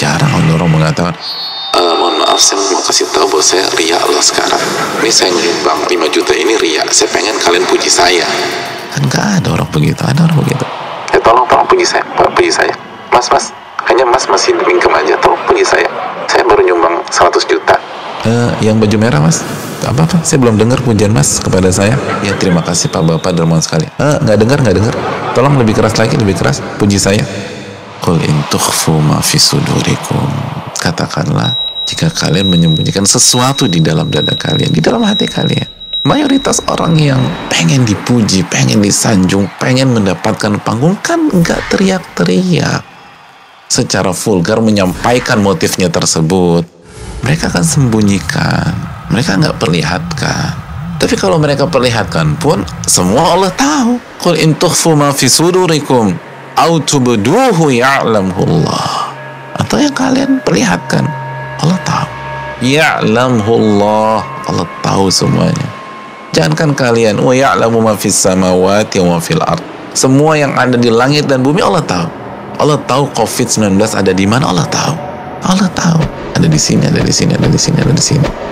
Jarang orang mengatakan, Eh, mohon maaf saya mau kasih tahu bahwa saya ria loh sekarang. Ini saya nyumbang 5 juta ini ria saya pengen kalian puji saya. Kan gak ada orang begitu, ada orang begitu. eh tolong tolong puji saya Pak, puji saya. Mas mas hanya mas masih minjem aja tolong puji saya. Saya baru nyumbang 100 juta. Eh, yang baju merah mas, apa apa? Saya belum dengar pujian mas kepada saya. Ya terima kasih pak bapak dermawan sekali. Eh, nggak dengar nggak dengar. Tolong lebih keras lagi, lebih keras. Puji saya. Qul in tukhfu ma fi sudurikum. Katakanlah jika kalian menyembunyikan sesuatu di dalam dada kalian, di dalam hati kalian. Mayoritas orang yang pengen dipuji, pengen disanjung, pengen mendapatkan panggung kan nggak teriak-teriak secara vulgar menyampaikan motifnya tersebut mereka akan sembunyikan mereka nggak perlihatkan. Tapi kalau mereka perlihatkan pun semua Allah tahu. Qul in tukhfu ma fi sudurikum au tubduhu ya'lamhu Allah atau yang kalian perlihatkan Allah tahu. Ya'lamhu Allah Allah tahu semuanya. Jangankan kalian wa ya'lamu ma fis samawati wa fil ard. Semua yang ada di langit dan bumi Allah tahu. Allah tahu COVID-19 ada di mana Allah tahu. Allah tahu. Ada di sini ada di sini ada di sini ada di sini